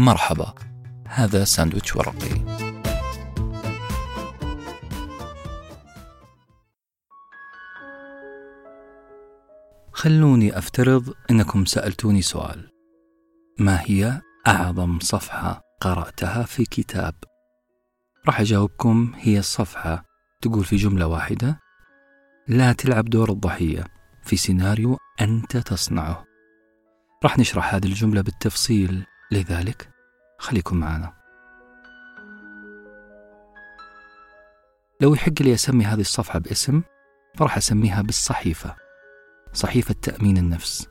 مرحبا. هذا ساندويتش ورقي. خلوني أفترض أنكم سألتوني سؤال. ما هي أعظم صفحة قرأتها في كتاب؟ راح أجاوبكم هي الصفحة تقول في جملة واحدة لا تلعب دور الضحية في سيناريو أنت تصنعه. راح نشرح هذه الجملة بالتفصيل لذلك خليكم معنا. لو يحق لي أسمي هذه الصفحة باسم فراح أسميها بالصحيفة. صحيفة تأمين النفس.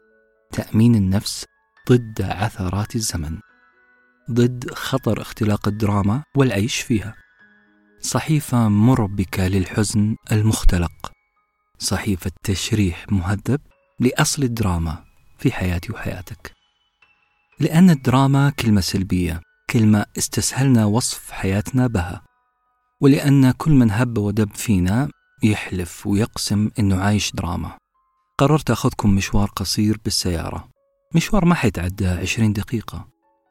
تأمين النفس ضد عثرات الزمن. ضد خطر اختلاق الدراما والعيش فيها. صحيفة مربكة للحزن المختلق. صحيفة تشريح مهذب لأصل الدراما في حياتي وحياتك. لأن الدراما كلمة سلبية. كلمة استسهلنا وصف حياتنا بها. ولأن كل من هب ودب فينا يحلف ويقسم إنه عايش دراما. قررت أخذكم مشوار قصير بالسيارة. مشوار ما حيتعدى عشرين دقيقة.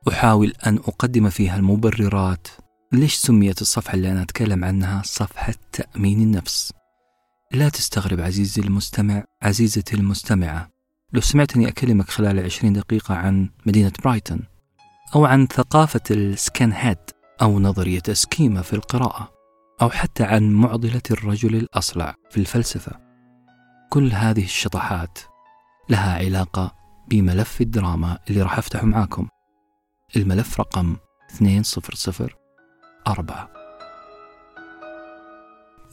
أحاول أن أقدم فيها المبررات. ليش سميت الصفحة اللي أنا أتكلم عنها صفحة تأمين النفس؟ لا تستغرب عزيزي المستمع عزيزتي المستمعة. لو سمعتني أكلمك خلال عشرين دقيقة عن مدينة برايتون أو عن ثقافة السكان هيد أو نظرية السكيما في القراءة أو حتى عن معضلة الرجل الأصلع في الفلسفة. كل هذه الشطحات لها علاقة بملف الدراما اللي راح أفتحه معاكم. الملف رقم 2004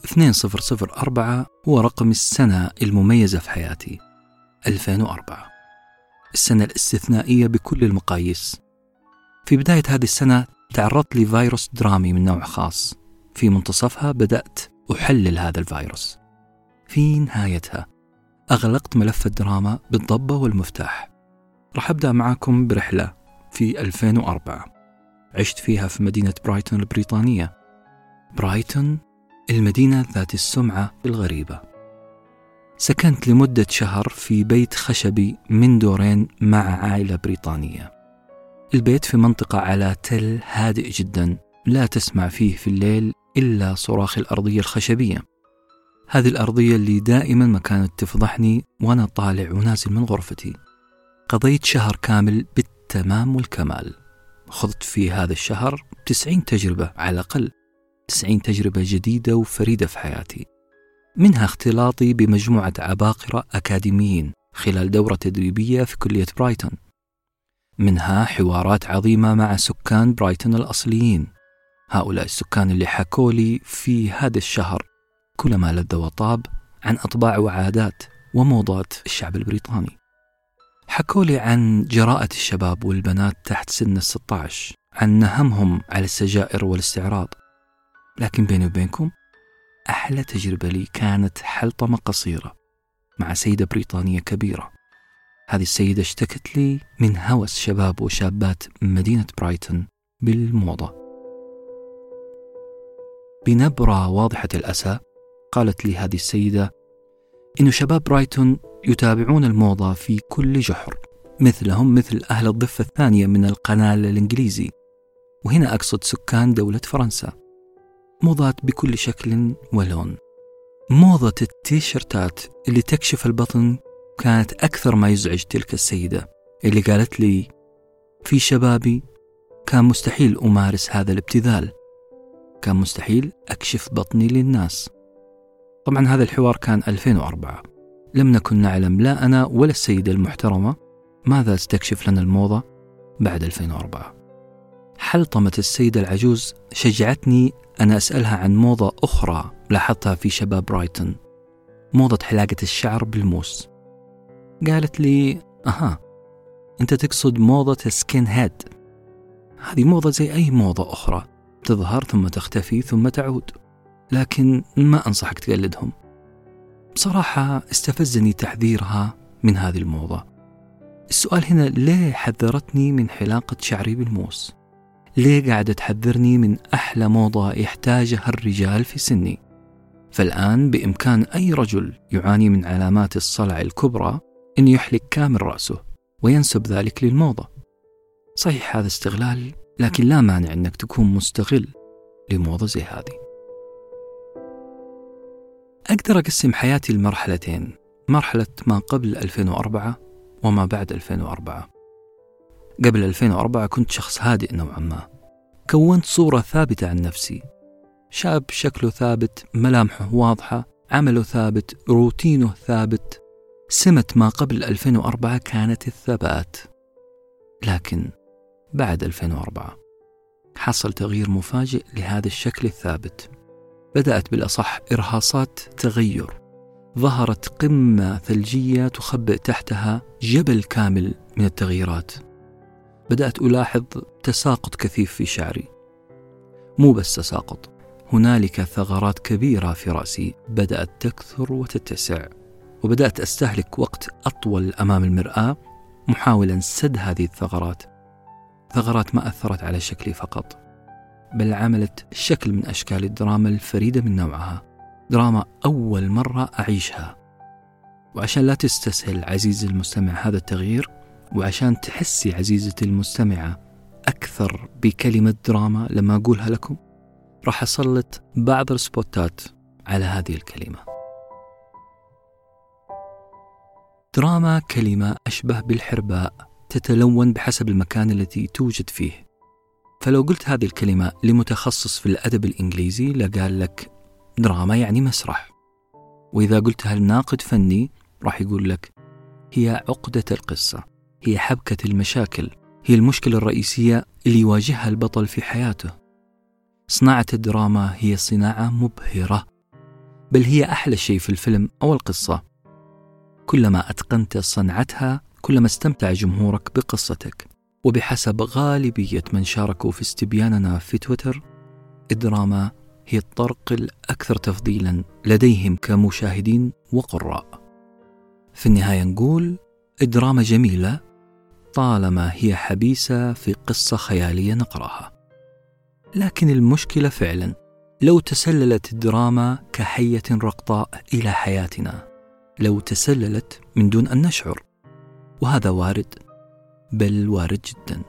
2004 هو رقم السنة المميزة في حياتي 2004 السنة الاستثنائية بكل المقاييس. في بداية هذه السنة تعرضت لفيروس درامي من نوع خاص. في منتصفها بدأت أحلل هذا الفيروس. في نهايتها أغلقت ملف الدراما بالضبة والمفتاح. راح أبدأ معكم برحلة في 2004 عشت فيها في مدينة برايتون البريطانية. برايتون المدينة ذات السمعة الغريبة. سكنت لمدة شهر في بيت خشبي من دورين مع عائلة بريطانية. البيت في منطقة على تل هادئ جدا لا تسمع فيه في الليل إلا صراخ الأرضية الخشبية. هذه الأرضية اللي دائما ما كانت تفضحني وأنا طالع ونازل من غرفتي. قضيت شهر كامل بالتمام والكمال. خضت في هذا الشهر تسعين تجربة على الأقل تسعين تجربة جديدة وفريدة في حياتي. منها اختلاطي بمجموعة عباقرة أكاديميين خلال دورة تدريبية في كلية برايتون. منها حوارات عظيمة مع سكان برايتون الأصليين. هؤلاء السكان اللي حكوا لي في هذا الشهر كل ما لذ وطاب عن أطباع وعادات وموضات الشعب البريطاني. حكوا لي عن جراءة الشباب والبنات تحت سن الستة عشر عن نهمهم على السجائر والاستعراض. لكن بيني وبينكم أحلى تجربة لي كانت حلطمة قصيرة مع سيدة بريطانية كبيرة. هذه السيدة اشتكت لي من هوس شباب وشابات مدينة برايتون بالموضة. بنبرة واضحة الأسى قالت لي هذه السيدة إن شباب برايتون يتابعون الموضة في كل جحر مثلهم مثل أهل الضفة الثانية من القنال الإنجليزي وهنا أقصد سكان دولة فرنسا. موضات بكل شكل ولون. موضة التيشيرتات اللي تكشف البطن كانت أكثر ما يزعج تلك السيدة اللي قالت لي في شبابي كان مستحيل أمارس هذا الابتذال كان مستحيل أكشف بطني للناس. طبعا هذا الحوار كان 2004 لم نكن نعلم لا أنا ولا السيدة المحترمة ماذا استكشف لنا الموضة بعد 2004 حلطمة السيدة العجوز شجعتني أن أسألها عن موضة أخرى لاحظتها في شباب برايتون موضة حلاقة الشعر بالموس. قالت لي أها أنت تقصد موضة السكين هيد. هذه موضة زي أي موضة أخرى تظهر ثم تختفي ثم تعود لكن ما أنصحك تقلدهم. بصراحة استفزني تحذيرها من هذه الموضة. السؤال هنا ليه حذرتني من حلاقة شعري بالموس؟ ليه قاعدة تحذرني من أحلى موضة يحتاجها الرجال في سني؟ فالآن بإمكان أي رجل يعاني من علامات الصلع الكبرى أن يحلق كامل رأسه وينسب ذلك للموضة. صحيح هذا استغلال لكن لا مانع أنك تكون مستغل لموضة زي هذه. أقدر أقسم حياتي لمرحلتين مرحلة ما قبل 2004 وما بعد 2004 قبل 2004 كنت شخص هادئ نوعا ما. كونت صورة ثابتة عن نفسي. شاب شكله ثابت ملامحه واضحة عمله ثابت روتينه ثابت سمة ما قبل 2004 كانت الثبات. لكن بعد 2004 حصل تغيير مفاجئ لهذا الشكل الثابت. بدأت بالأصح إرهاصات تغير. ظهرت قمة ثلجية تخبئ تحتها جبل كامل من التغييرات. بدأت ألاحظ تساقط كثيف في شعري. مو بس تساقط هنالك ثغرات كبيرة في رأسي بدأت تكثر وتتسع. وبدأت أستهلك وقت أطول أمام المرآة محاولا سد هذه الثغرات ثغرات ما أثرت على شكلي فقط بل عملت شكل من أشكال الدراما الفريدة من نوعها دراما أول مرة أعيشها. وعشان لا تستسهل عزيزي المستمع هذا التغيير وعشان تحسي عزيزتي المستمعة أكثر بكلمة دراما لما أقولها لكم راح أسلط بعض السبوتات على هذه الكلمة. دراما كلمة أشبه بالحرباء تتلون بحسب المكان الذي توجد فيه. فلو قلت هذه الكلمة لمتخصص في الأدب الإنجليزي لقال لك دراما يعني مسرح وإذا قلتها لناقد فني راح يقول لك هي عقدة القصة هي حبكة المشاكل هي المشكلة الرئيسية اللي يواجهها البطل في حياته. صناعة الدراما هي صناعة مبهرة بل هي أحلى شيء في الفيلم أو القصة كلما أتقنت صنعتها كلما استمتع جمهورك بقصتك. وبحسب غالبية من شاركوا في استبياننا في تويتر الدراما هي الطرق الأكثر تفضيلا لديهم كمشاهدين وقراء. في النهاية نقول الدراما جميلة طالما هي حبيسة في قصة خيالية نقراها. لكن المشكلة فعلا لو تسللت الدراما كحية رقطاء إلى حياتنا. لو تسللت من دون أن نشعر. وهذا وارد بل وارد جدا.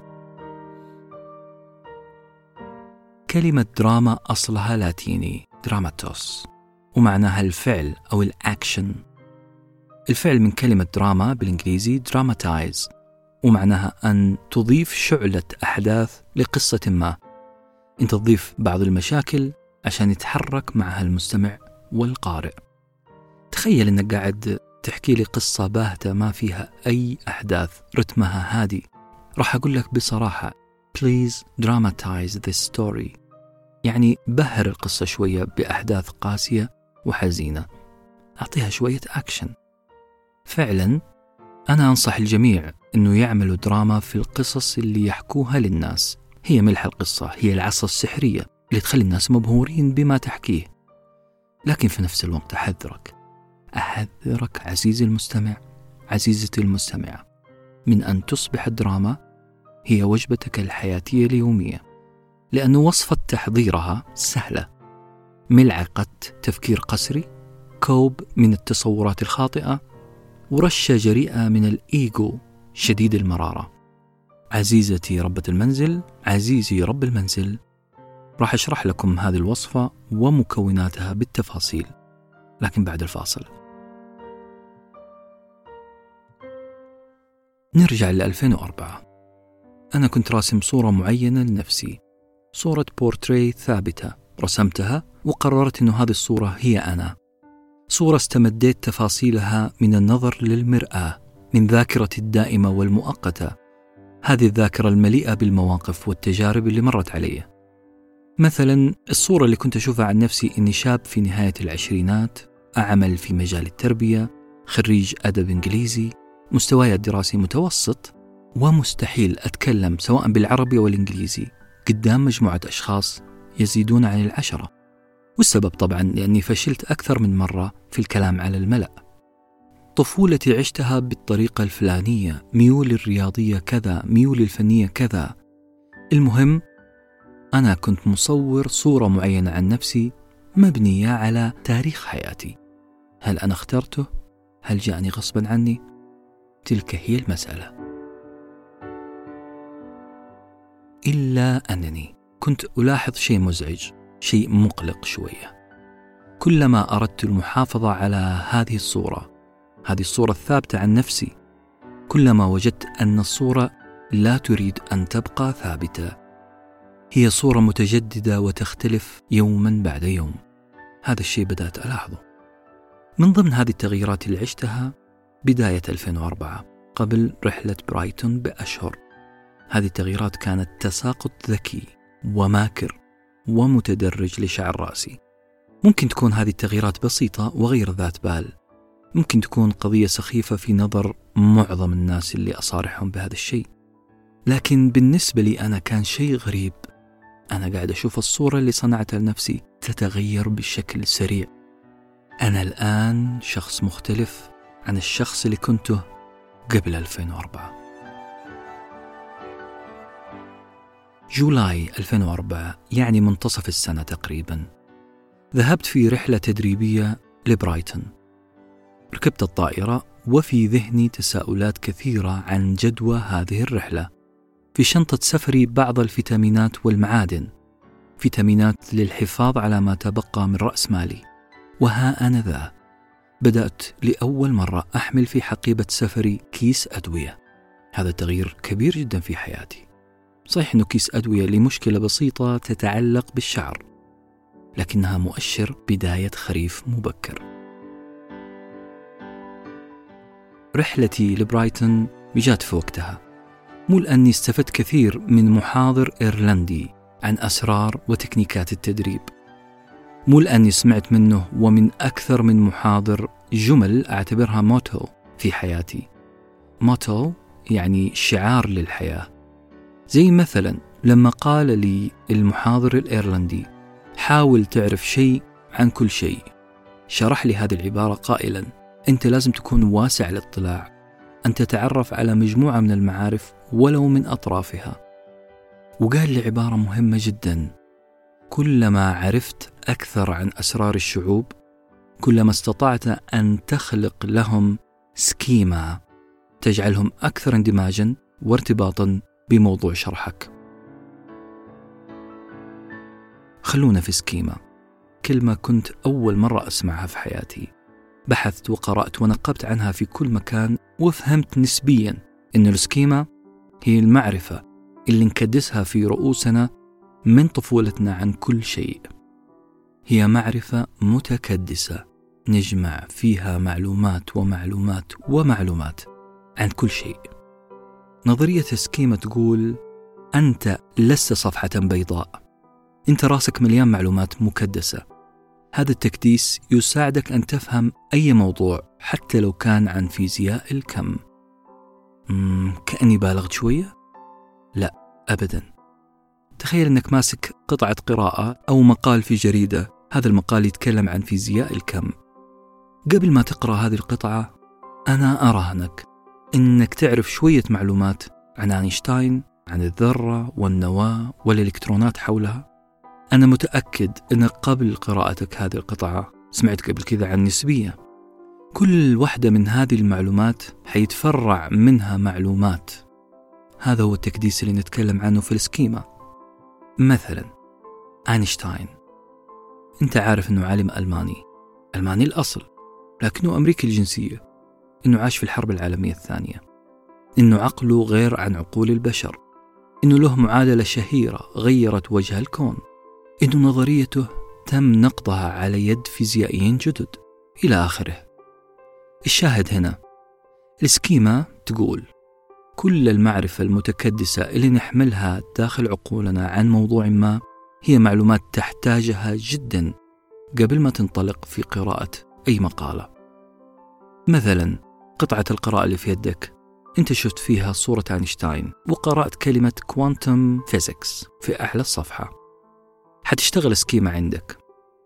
كلمة دراما أصلها لاتيني dramatos. ومعناها الفعل أو الأكشن. الفعل من كلمة دراما بالإنجليزي dramatize ومعناها أن تضيف شعلة أحداث لقصة ما. أنت تضيف بعض المشاكل عشان يتحرك معها المستمع والقارئ. تخيل أنك قاعد تحكي لي قصة باهتة ما فيها أي أحداث رتمها هادي. راح أقول لك بصراحة please dramatize this story. يعني بهر القصة شوية بأحداث قاسية وحزينة. أعطيها شوية أكشن فعلا أنا أنصح الجميع أنه يعملوا دراما في القصص اللي يحكوها للناس. هي ملح القصة هي العصا السحرية اللي تخلي الناس مبهورين بما تحكيه. لكن في نفس الوقت أحذرك. أحذرك عزيزي المستمع عزيزتي المستمعة من أن تصبح الدراما هي وجبتك الحياتية اليومية لأن وصفة تحضيرها سهلة. ملعقة تفكير قسري كوب من التصورات الخاطئة ورشة جريئة من الإيجو شديد المرارة. عزيزتي ربة المنزل عزيزي رب المنزل راح أشرح لكم هذه الوصفة ومكوناتها بالتفاصيل. لكن بعد الفاصل. نرجع ل 2004 أنا كنت راسم صورة معينة لنفسي. صورة بورتري ثابتة. رسمتها وقررت أن هذه الصورة هي أنا. صورة استمديت تفاصيلها من النظر للمرآة من ذاكرتي الدائمة والمؤقتة. هذه الذاكرة المليئة بالمواقف والتجارب اللي مرت علي. مثلا الصورة اللي كنت أشوفها عن نفسي إني شاب في نهاية العشرينات أعمل في مجال التربية خريج أدب إنجليزي مستواي الدراسي متوسط ومستحيل أتكلم سواء بالعربي أو الإنجليزي. قدام مجموعة أشخاص يزيدون عن العشرة. والسبب طبعا لأني فشلت أكثر من مرة في الكلام على الملأ. طفولتي عشتها بالطريقة الفلانية ميولي الرياضية كذا ميولي الفنية كذا. المهم أنا كنت مصور صورة معينة عن نفسي مبنية على تاريخ حياتي هل أنا اخترته؟ هل جاءني غصبا عني؟ تلك هي المسألة إلا أنني كنت ألاحظ شيء مزعج شيء مقلق شوية كلما أردت المحافظة على هذه الصورة هذه الصورة الثابتة عن نفسي كلما وجدت أن الصورة لا تريد أن تبقى ثابتة هي صورة متجددة وتختلف يوما بعد يوم. هذا الشيء بدأت ألاحظه. من ضمن هذه التغييرات اللي عشتها بداية 2004 قبل رحلة برايتون بأشهر. هذه التغييرات كانت تساقط ذكي وماكر ومتدرج لشعر رأسي. ممكن تكون هذه التغييرات بسيطة وغير ذات بال. ممكن تكون قضية سخيفة في نظر معظم الناس اللي أصارحهم بهذا الشيء. لكن بالنسبة لي أنا كان شيء غريب. أنا قاعد أشوف الصورة اللي صنعتها لنفسي تتغير بشكل سريع. أنا الآن شخص مختلف عن الشخص اللي كنته قبل 2004 جولاي 2004 يعني منتصف السنة تقريبا. ذهبت في رحلة تدريبية لبرايتون. ركبت الطائرة وفي ذهني تساؤلات كثيرة عن جدوى هذه الرحلة. في شنطة سفري بعض الفيتامينات والمعادن. فيتامينات للحفاظ على ما تبقى من رأس مالي. وها أنا ذا. بدأت لأول مرة أحمل في حقيبة سفري كيس أدوية. هذا تغيير كبير جدا في حياتي. صحيح أنه كيس أدوية لمشكلة بسيطة تتعلق بالشعر. لكنها مؤشر بداية خريف مبكر. رحلتي لبرايتون جات في وقتها. مو لأني استفدت كثير من محاضر إيرلندي عن أسرار وتكنيكات التدريب. مو لأني سمعت منه ومن أكثر من محاضر جمل أعتبرها موتو في حياتي. موتو يعني شعار للحياة. زي مثلا لما قال لي المحاضر الإيرلندي حاول تعرف شيء عن كل شيء. شرح لي هذه العبارة قائلا أنت لازم تكون واسع الاطلاع. أن تتعرف على مجموعة من المعارف ولو من أطرافها. وقال لي عبارة مهمة جدا. كلما عرفت أكثر عن أسرار الشعوب كلما استطعت أن تخلق لهم schema تجعلهم أكثر اندماجا وارتباطا بموضوع شرحك. خلونا في schema. كلمة كنت أول مرة أسمعها في حياتي. بحثت وقرأت ونقبت عنها في كل مكان وفهمت نسبيا أن ال schema هي المعرفة اللي نكدسها في رؤوسنا من طفولتنا عن كل شيء. هي معرفة متكدسة نجمع فيها معلومات ومعلومات ومعلومات عن كل شيء. نظرية السكيما تقول أنت لست صفحة بيضاء. أنت راسك مليان معلومات مكدسة. هذا التكديس يساعدك أن تفهم أي موضوع حتى لو كان عن فيزياء الكم. كأني بالغت شوية؟ لا أبدا. تخيل أنك ماسك قطعة قراءة أو مقال في جريدة. هذا المقال يتكلم عن فيزياء الكم. قبل ما تقرأ هذه القطعة أنا أراهنك أنك تعرف شوية معلومات عن أينشتاين عن الذرة والنواة والإلكترونات حولها. أنا متأكد أنك قبل قراءتك هذه القطعة سمعت قبل كذا عن النسبية كل واحدة من هذه المعلومات حيتفرع منها معلومات. هذا هو التكديس اللي نتكلم عنه في السكيما. مثلا أينشتاين. أنت عارف أنه عالم ألماني. ألماني الأصل لكنه أمريكي الجنسية. أنه عاش في الحرب العالمية الثانية. أنه عقله غير عن عقول البشر. أنه له معادلة شهيرة غيرت وجه الكون. أنه نظريته تم نقضها على يد فيزيائيين جدد. إلى آخره. الشاهد هنا السكيما تقول كل المعرفة المتكدسة اللي نحملها داخل عقولنا عن موضوع ما هي معلومات تحتاجها جدا قبل ما تنطلق في قراءة أي مقالة. مثلا قطعة القراءة اللي في يدك أنت شفت فيها صورة أينشتاين وقرأت كلمة quantum physics في أعلى الصفحة. حتشتغل schema عندك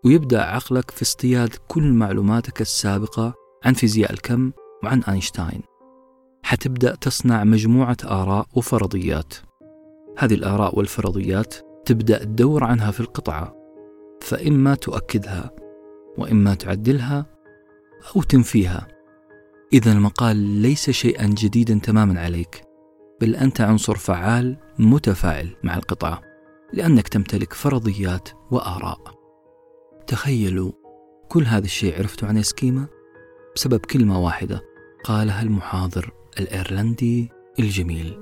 ويبدأ عقلك في اصطياد كل معلوماتك السابقة عن فيزياء الكم وعن أينشتاين حتبدأ تصنع مجموعة آراء وفرضيات. هذه الآراء والفرضيات تبدأ تدور عنها في القطعة فإما تؤكدها وإما تعدلها أو تنفيها. إذا المقال ليس شيئا جديدا تماما عليك بل أنت عنصر فعال متفاعل مع القطاع لأنك تمتلك فرضيات وآراء. تخيلوا كل هذا الشيء عرفته عن إسكيما؟ بسبب كلمة واحدة قالها المحاضر الإيرلندي الجميل.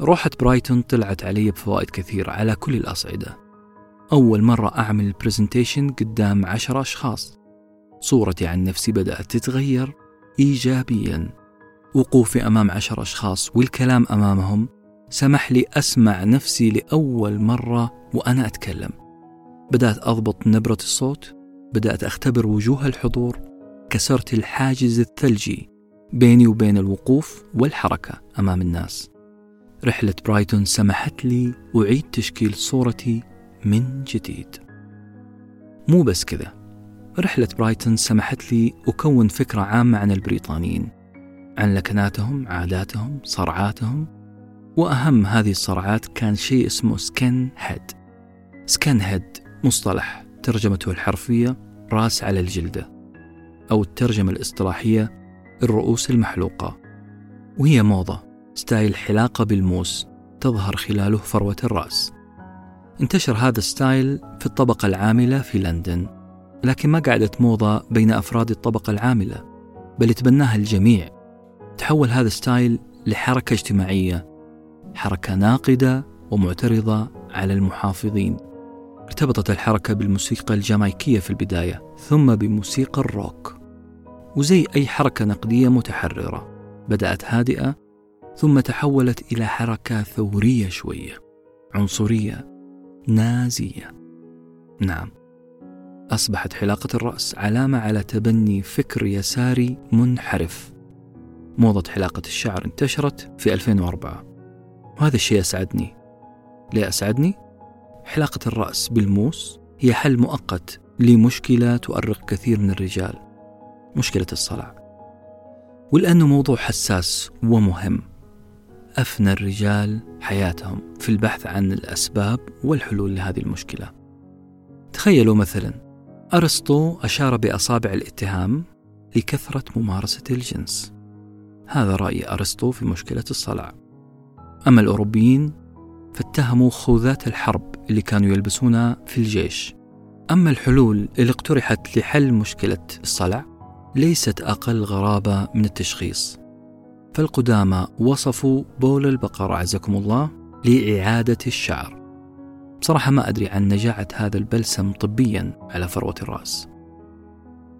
روحة برايتون طلعت علي بفوائد كثيرة على كل الأصعدة. أول مرة أعمل ال presentation قدام عشرة أشخاص. صورتي عن نفسي بدأت تتغير إيجابيا. وقوفي أمام عشر أشخاص والكلام أمامهم سمح لي أسمع نفسي لأول مرة وأنا أتكلم. بدأت أضبط نبرة الصوت بدأت أختبر وجوه الحضور كسرت الحاجز الثلجي بيني وبين الوقوف والحركة أمام الناس. رحلة برايتون سمحت لي أعيد تشكيل صورتي من جديد. مو بس كذا رحلة برايتون سمحت لي أكون فكرة عامة عن البريطانيين عن لكناتهم عاداتهم صرعاتهم وأهم هذه الصرعات كان شيء اسمه skinhead. skinhead مصطلح ترجمته الحرفية راس على الجلدة أو الترجمة الإصطلاحية الرؤوس المحلوقة وهي موضة style حلاقة بالموس تظهر خلاله فروة الرأس. انتشر هذا ال style في الطبقة العاملة في لندن لكن ما قعدت موضة بين أفراد الطبقة العاملة بل تبناها الجميع. تحول هذا ال style لحركة اجتماعية حركة ناقدة ومعترضة على المحافظين. ارتبطت الحركة بالموسيقى الجامايكية في البداية ثم بموسيقى الروك. وزي أي حركة نقدية متحررة. بدأت هادئة ثم تحولت إلى حركة ثورية شوية. عنصرية. نازية. نعم. أصبحت حلاقة الرأس علامة على تبني فكر يساري منحرف. موضة حلاقة الشعر انتشرت في 2004 وهذا الشيء أسعدني. ليه أسعدني؟ حلاقة الرأس بالموس هي حل مؤقت لمشكلة تؤرق كثير من الرجال مشكلة الصلع ولأنه موضوع حساس ومهم. أفنى الرجال حياتهم في البحث عن الأسباب والحلول لهذه المشكلة. تخيلوا مثلا أرسطو أشار بأصابع الاتهام لكثرة ممارسة الجنس. هذا رأي أرسطو في مشكلة الصلع أما الأوروبيين فاتهموا خوذات الحرب اللي كانوا يلبسونها في الجيش. أما الحلول اللي اقترحت لحل مشكلة الصلع ليست أقل غرابة من التشخيص. فالقدامى وصفوا بول البقر عزكم الله لإعادة الشعر. بصراحة ما أدري عن نجاعة هذا البلسم طبيا على فروة الرأس.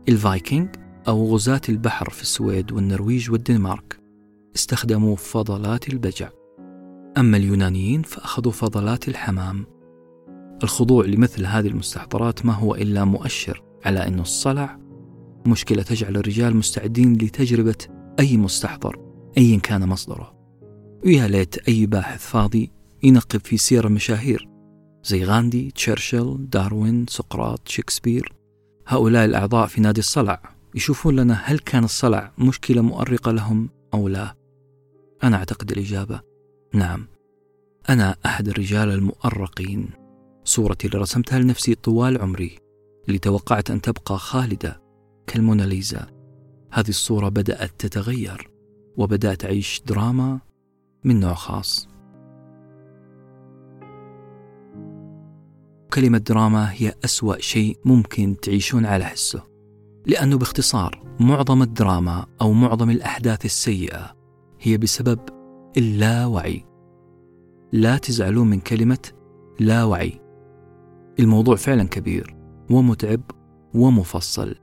الفايكنج أو غزاة البحر في السويد والنرويج والدنمارك استخدموا فضلات البجع. أما اليونانيين فأخذوا فضلات الحمام. الخضوع لمثل هذه المستحضرات ما هو إلا مؤشر على أن الصلع مشكلة تجعل الرجال مستعدين لتجربة أي مستحضر أيا كان مصدره. ويا ليت أي باحث فاضي ينقب في سير المشاهير. زي غاندي، تشرشل، داروين، سقراط، شكسبير. هؤلاء الأعضاء في نادي الصلع يشوفون لنا هل كان الصلع مشكلة مؤرقة لهم أو لا. أنا أعتقد الإجابة نعم. أنا أحد الرجال المؤرقين. صورتي اللي رسمتها لنفسي طوال عمري اللي توقعت أن تبقى خالدة كالموناليزا. هذه الصورة بدأت تتغير وبدأت أعيش دراما من نوع خاص. كلمة دراما هي أسوأ شيء ممكن تعيشون على حسه لأنه باختصار معظم الدراما أو معظم الأحداث السيئة هي بسبب اللاوعي لا تزعلون من كلمة لا وعي الموضوع فعلا كبير ومتعب ومفصل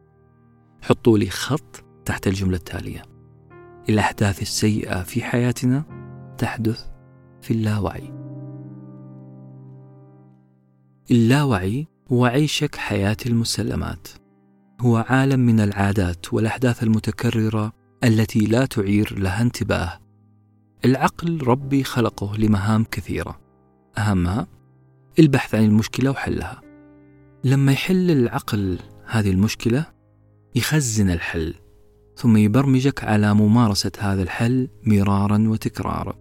حطوا لي خط تحت الجملة التالية الأحداث السيئة في حياتنا تحدث في اللاوعي. اللاوعي هو عيشك حياة المسلمات. هو عالم من العادات والأحداث المتكررة التي لا تعير لها انتباه. العقل ربي خلقه لمهام كثيرة. أهمها البحث عن المشكلة وحلها. لما يحل العقل هذه المشكلة يخزن الحل ثم يبرمجك على ممارسة هذا الحل مرارا وتكرارا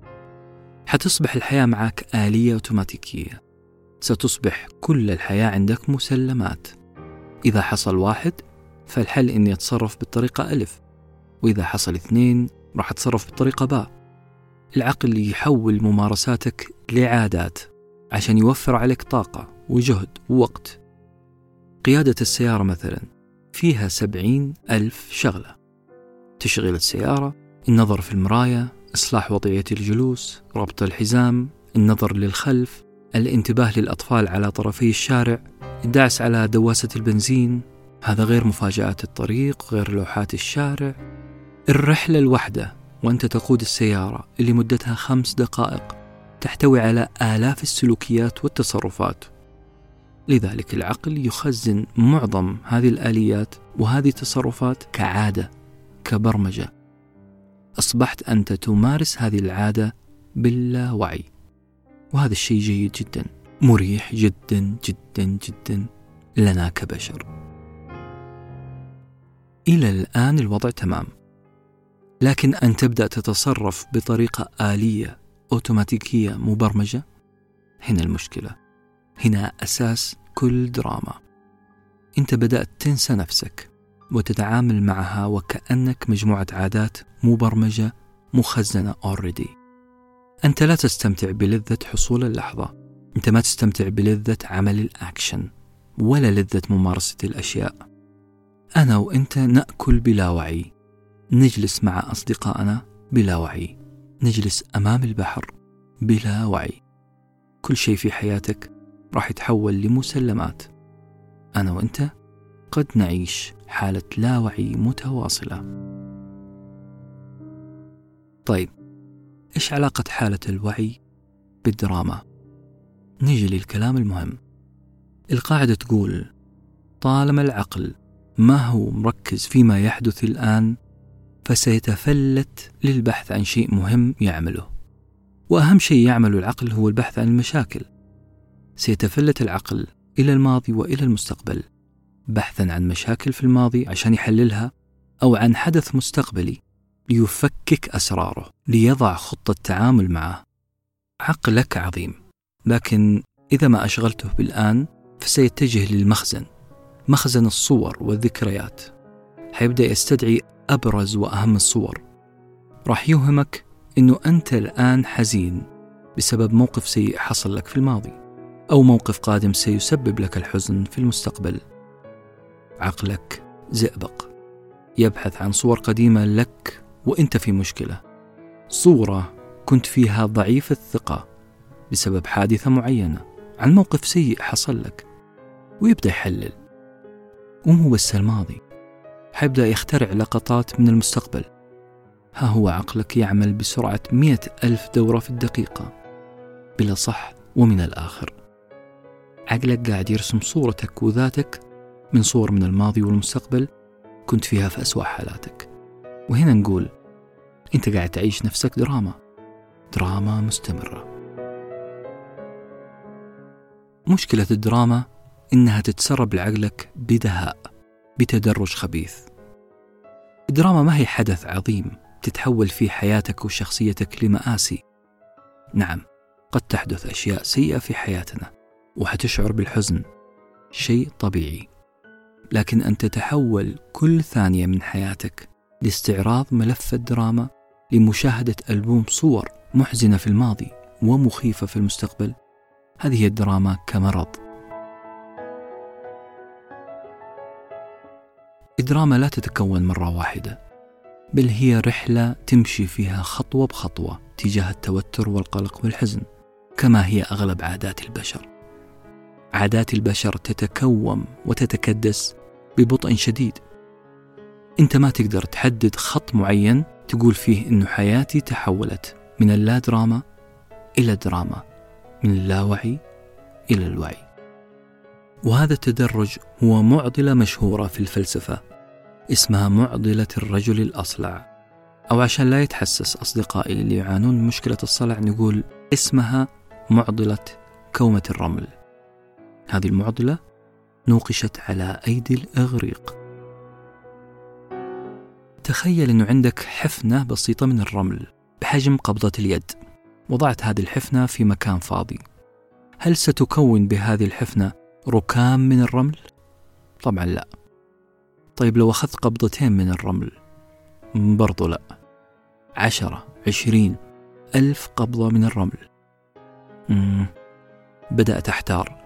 حتصبح الحياة معك آلية أوتوماتيكية ستصبح كل الحياة عندك مسلمات إذا حصل واحد فالحل إني أتصرف بالطريقة ألف وإذا حصل اثنين راح أتصرف بالطريقة باء العقل يحول ممارساتك لعادات عشان يوفر عليك طاقة وجهد ووقت. قيادة السيارة مثلا فيها سبعين ألف شغلة. تشغيل السيارة النظر في المراية إصلاح وضعية الجلوس ربط الحزام النظر للخلف الانتباه للأطفال على طرفي الشارع الدعس على دواسة البنزين. هذا غير مفاجآت الطريق غير لوحات الشارع. الرحلة الواحدة وأنت تقود السيارة اللي مدتها خمس دقائق تحتوي على آلاف السلوكيات والتصرفات. لذلك العقل يخزن معظم هذه الآليات وهذه التصرفات كعادة كبرمجة. أصبحت أنت تمارس هذه العادة باللاوعي وهذا الشيء جيد جدا مريح جدا جدا جدا لنا كبشر. إلى الآن الوضع تمام. لكن أن تبدأ تتصرف بطريقة آلية أوتوماتيكية مبرمجة؟ هنا المشكلة. هنا أساس كل دراما. أنت بدأت تنسى نفسك وتتعامل معها وكأنك مجموعة عادات مبرمجة مخزنة already. أنت لا تستمتع بلذة حصول اللحظة. أنت ما تستمتع بلذة عمل الأكشن ولا لذة ممارسة الأشياء. أنا وأنت نأكل بلا وعي. نجلس مع أصدقائنا بلا وعي. نجلس أمام البحر بلا وعي. كل شيء في حياتك راح يتحول لمسلمات. أنا وأنت قد نعيش حالة لا وعي متواصلة. طيب إيش علاقة حالة الوعي بالدراما؟ نيجي للكلام المهم. القاعدة تقول طالما العقل ما هو مركز فيما يحدث الآن فسيتفلت للبحث عن شيء مهم يعمله. وأهم شيء يعمله العقل هو البحث عن المشاكل. سيتفلت العقل إلى الماضي وإلى المستقبل بحثا عن مشاكل في الماضي عشان يحللها أو عن حدث مستقبلي ليفكك أسراره ليضع خطة تعامل معه. عقلك عظيم لكن إذا ما أشغلته بالآن فسيتجه للمخزن مخزن الصور والذكريات. حيبدأ يستدعي أبرز وأهم الصور. راح يوهمك أنه أنت الآن حزين بسبب موقف سيء حصل لك في الماضي أو موقف قادم سيسبب لك الحزن في المستقبل. عقلك زئبق. يبحث عن صور قديمة لك وأنت في مشكلة. صورة كنت فيها ضعيف الثقة بسبب حادثة معينة عن موقف سيء حصل لك ويبدأ يحلل. ومو بس الماضي حيبدأ يخترع لقطات من المستقبل. ها هو عقلك يعمل بسرعة مئة ألف دورة في الدقيقة. بلا صح ومن الآخر. عقلك قاعد يرسم صورتك وذاتك من صور من الماضي والمستقبل كنت فيها في أسوأ حالاتك. وهنا نقول أنت قاعد تعيش نفسك دراما. دراما مستمرة. مشكلة الدراما إنها تتسرب لعقلك بدهاء. بتدرج خبيث. الدراما ما هي حدث عظيم تتحول فيه حياتك وشخصيتك لمآسي. نعم قد تحدث أشياء سيئة في حياتنا وحتشعر بالحزن. شيء طبيعي. لكن أن تتحول كل ثانية من حياتك لاستعراض ملف الدراما لمشاهدة ألبوم صور محزنة في الماضي ومخيفة في المستقبل هذه الدراما كمرض. الدراما لا تتكون مرة واحدة بل هي رحلة تمشي فيها خطوة بخطوة تجاه التوتر والقلق والحزن كما هي أغلب عادات البشر. عادات البشر تتكوم وتتكدس ببطء شديد. أنت ما تقدر تحدد خط معين تقول فيه انه حياتي تحولت من اللا دراما إلى دراما من اللاوعي إلى الوعي. وهذا التدرج هو معضلة مشهورة في الفلسفة اسمها معضلة الرجل الأصلع. أو عشان لا يتحسس أصدقائي اللي يعانون من مشكلة الصلع نقول اسمها معضلة كومة الرمل. هذه المعضلة نوقشت على أيدي الإغريق. تخيل أنه عندك حفنة بسيطة من الرمل بحجم قبضة اليد. وضعت هذه الحفنة في مكان فاضي. هل ستكون بهذه الحفنة ركام من الرمل؟ طبعا لا. طيب لو أخذت قبضتين من الرمل برضو لا. عشرة عشرين ألف قبضة من الرمل. مم. بدأت أحتار.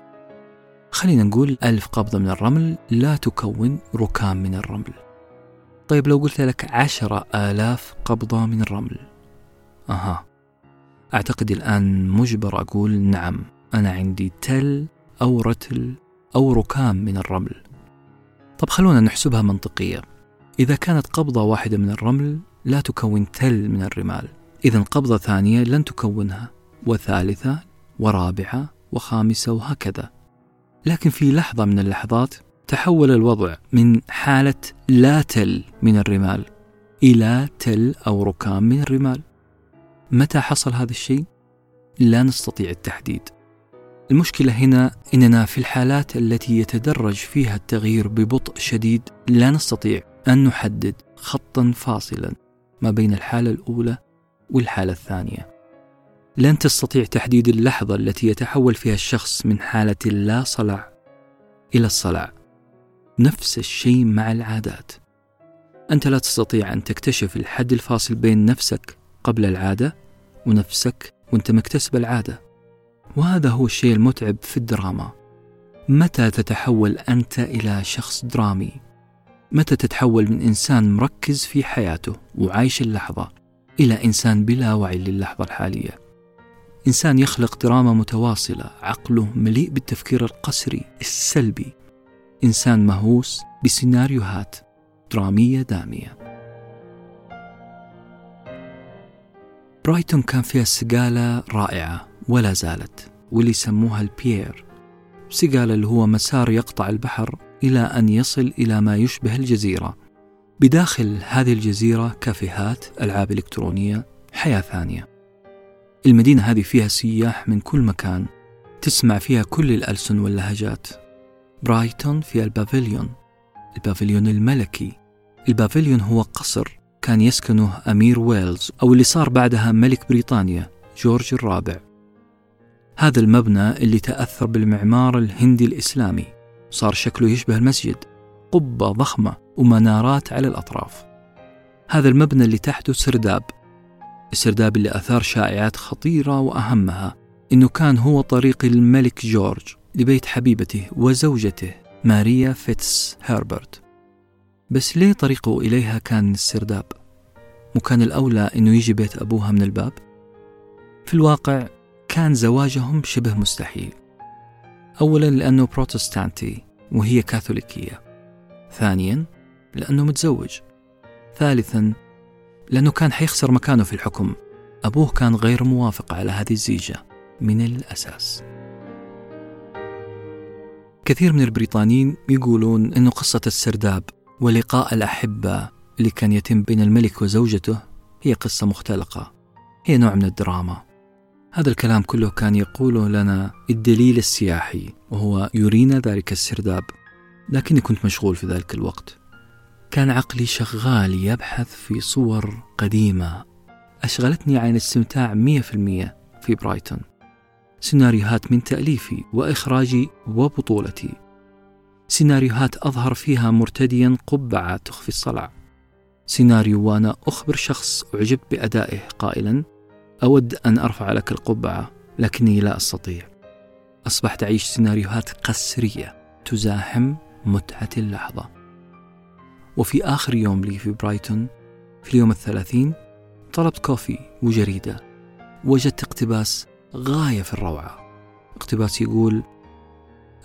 خلينا نقول ألف قبضة من الرمل لا تكون ركام من الرمل. طيب لو قلت لك عشرة آلاف قبضة من الرمل. أها. أعتقد الآن مجبر أقول نعم أنا عندي تل أو رتل أو ركام من الرمل. طب خلونا نحسبها منطقية. إذا كانت قبضة واحدة من الرمل لا تكون تل من الرمال. إذا قبضة ثانية لن تكونها وثالثة ورابعة وخامسة وهكذا. لكن في لحظة من اللحظات تحول الوضع من حالة لا تل من الرمال إلى تل أو ركام من الرمال. متى حصل هذا الشيء؟ لا نستطيع التحديد. المشكلة هنا إننا في الحالات التي يتدرج فيها التغيير ببطء شديد لا نستطيع أن نحدد خطا فاصلا ما بين الحالة الأولى والحالة الثانية. لن تستطيع تحديد اللحظة التي يتحول فيها الشخص من حالة اللا صلع إلى الصلع نفس الشيء مع العادات. أنت لا تستطيع أن تكتشف الحد الفاصل بين نفسك قبل العادة ونفسك وأنت مكتسب العادة. وهذا هو الشيء المتعب في الدراما. متى تتحول أنت إلى شخص درامي؟ متى تتحول من إنسان مركز في حياته وعايش اللحظة إلى إنسان بلا وعي للحظة الحالية؟ إنسان يخلق دراما متواصلة عقله مليء بالتفكير القسري السلبي. إنسان مهووس بسيناريوهات درامية دامية. برايتون كان فيها سقالة رائعة. ولا زالت واللي يسموها البيير. سقالة اللي هو مسار يقطع البحر إلى أن يصل إلى ما يشبه الجزيرة. بداخل هذه الجزيرة كافيهات ألعاب إلكترونية حياة ثانية. المدينة هذه فيها سياح من كل مكان تسمع فيها كل الألسن واللهجات. برايتون فيها البافيليون البافيليون الملكي. البافيليون هو قصر كان يسكنه أمير ويلز أو اللي صار بعدها ملك بريطانيا جورج الرابع. هذا المبنى اللي تأثر بالمعمار الهندي الإسلامي صار شكله يشبه المسجد قبة ضخمة ومنارات على الأطراف هذا المبنى اللي تحته سرداب السرداب اللي أثار شائعات خطيرة وأهمها إنه كان هو طريق الملك جورج لبيت حبيبته وزوجته ماريا فيتس هربرت بس ليه طريقه إليها كان السرداب؟ مو كان الأولى إنه يجي بيت أبوها من الباب؟ في الواقع كان زواجهم شبه مستحيل. أولا لأنه بروتستانتي وهي كاثوليكية. ثانيا لأنه متزوج. ثالثا لأنه كان حيخسر مكانه في الحكم. أبوه كان غير موافق على هذه الزيجة. من الأساس. كثير من البريطانيين يقولون أن قصة السرداب ولقاء الأحبة اللي كان يتم بين الملك وزوجته هي قصة مختلقة. هي نوع من الدراما. هذا الكلام كله كان يقوله لنا الدليل السياحي وهو يرينا ذلك السرداب. لكني كنت مشغول في ذلك الوقت. كان عقلي شغال يبحث في صور قديمة. أشغلتني عن الاستمتاع مية في المية في برايتون. سيناريوهات من تأليفي وإخراجي وبطولتي. سيناريوهات أظهر فيها مرتديا قبعة تخفي الصلع. سيناريو وأنا أخبر شخص أعجبت بأدائه قائلا أود أن أرفع لك القبعة لكني لا أستطيع. أصبحت أعيش سيناريوهات قسرية تزاحم متعة اللحظة. وفي آخر يوم لي في برايتون في اليوم الثلاثين طلبت كوفي وجريدة. وجدت اقتباس غاية في الروعة. اقتباس يقول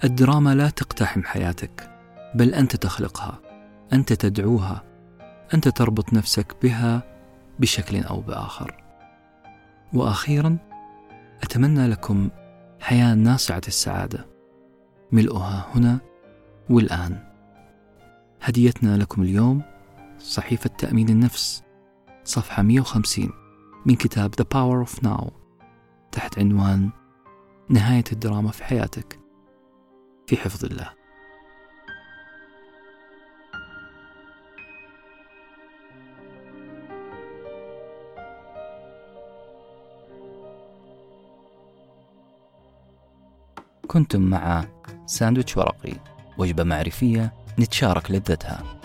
الدراما لا تقتحم حياتك بل أنت تخلقها أنت تدعوها أنت تربط نفسك بها بشكل أو بآخر. وأخيرا أتمنى لكم حياة ناصعة السعادة. ملؤها هنا والآن. هديتنا لكم اليوم صحيفة تأمين النفس صفحة 150 من كتاب The Power of Now تحت عنوان نهاية الدراما في حياتك. في حفظ الله. كنتم مع ساندويتش ورقي وجبة معرفية نتشارك لذتها.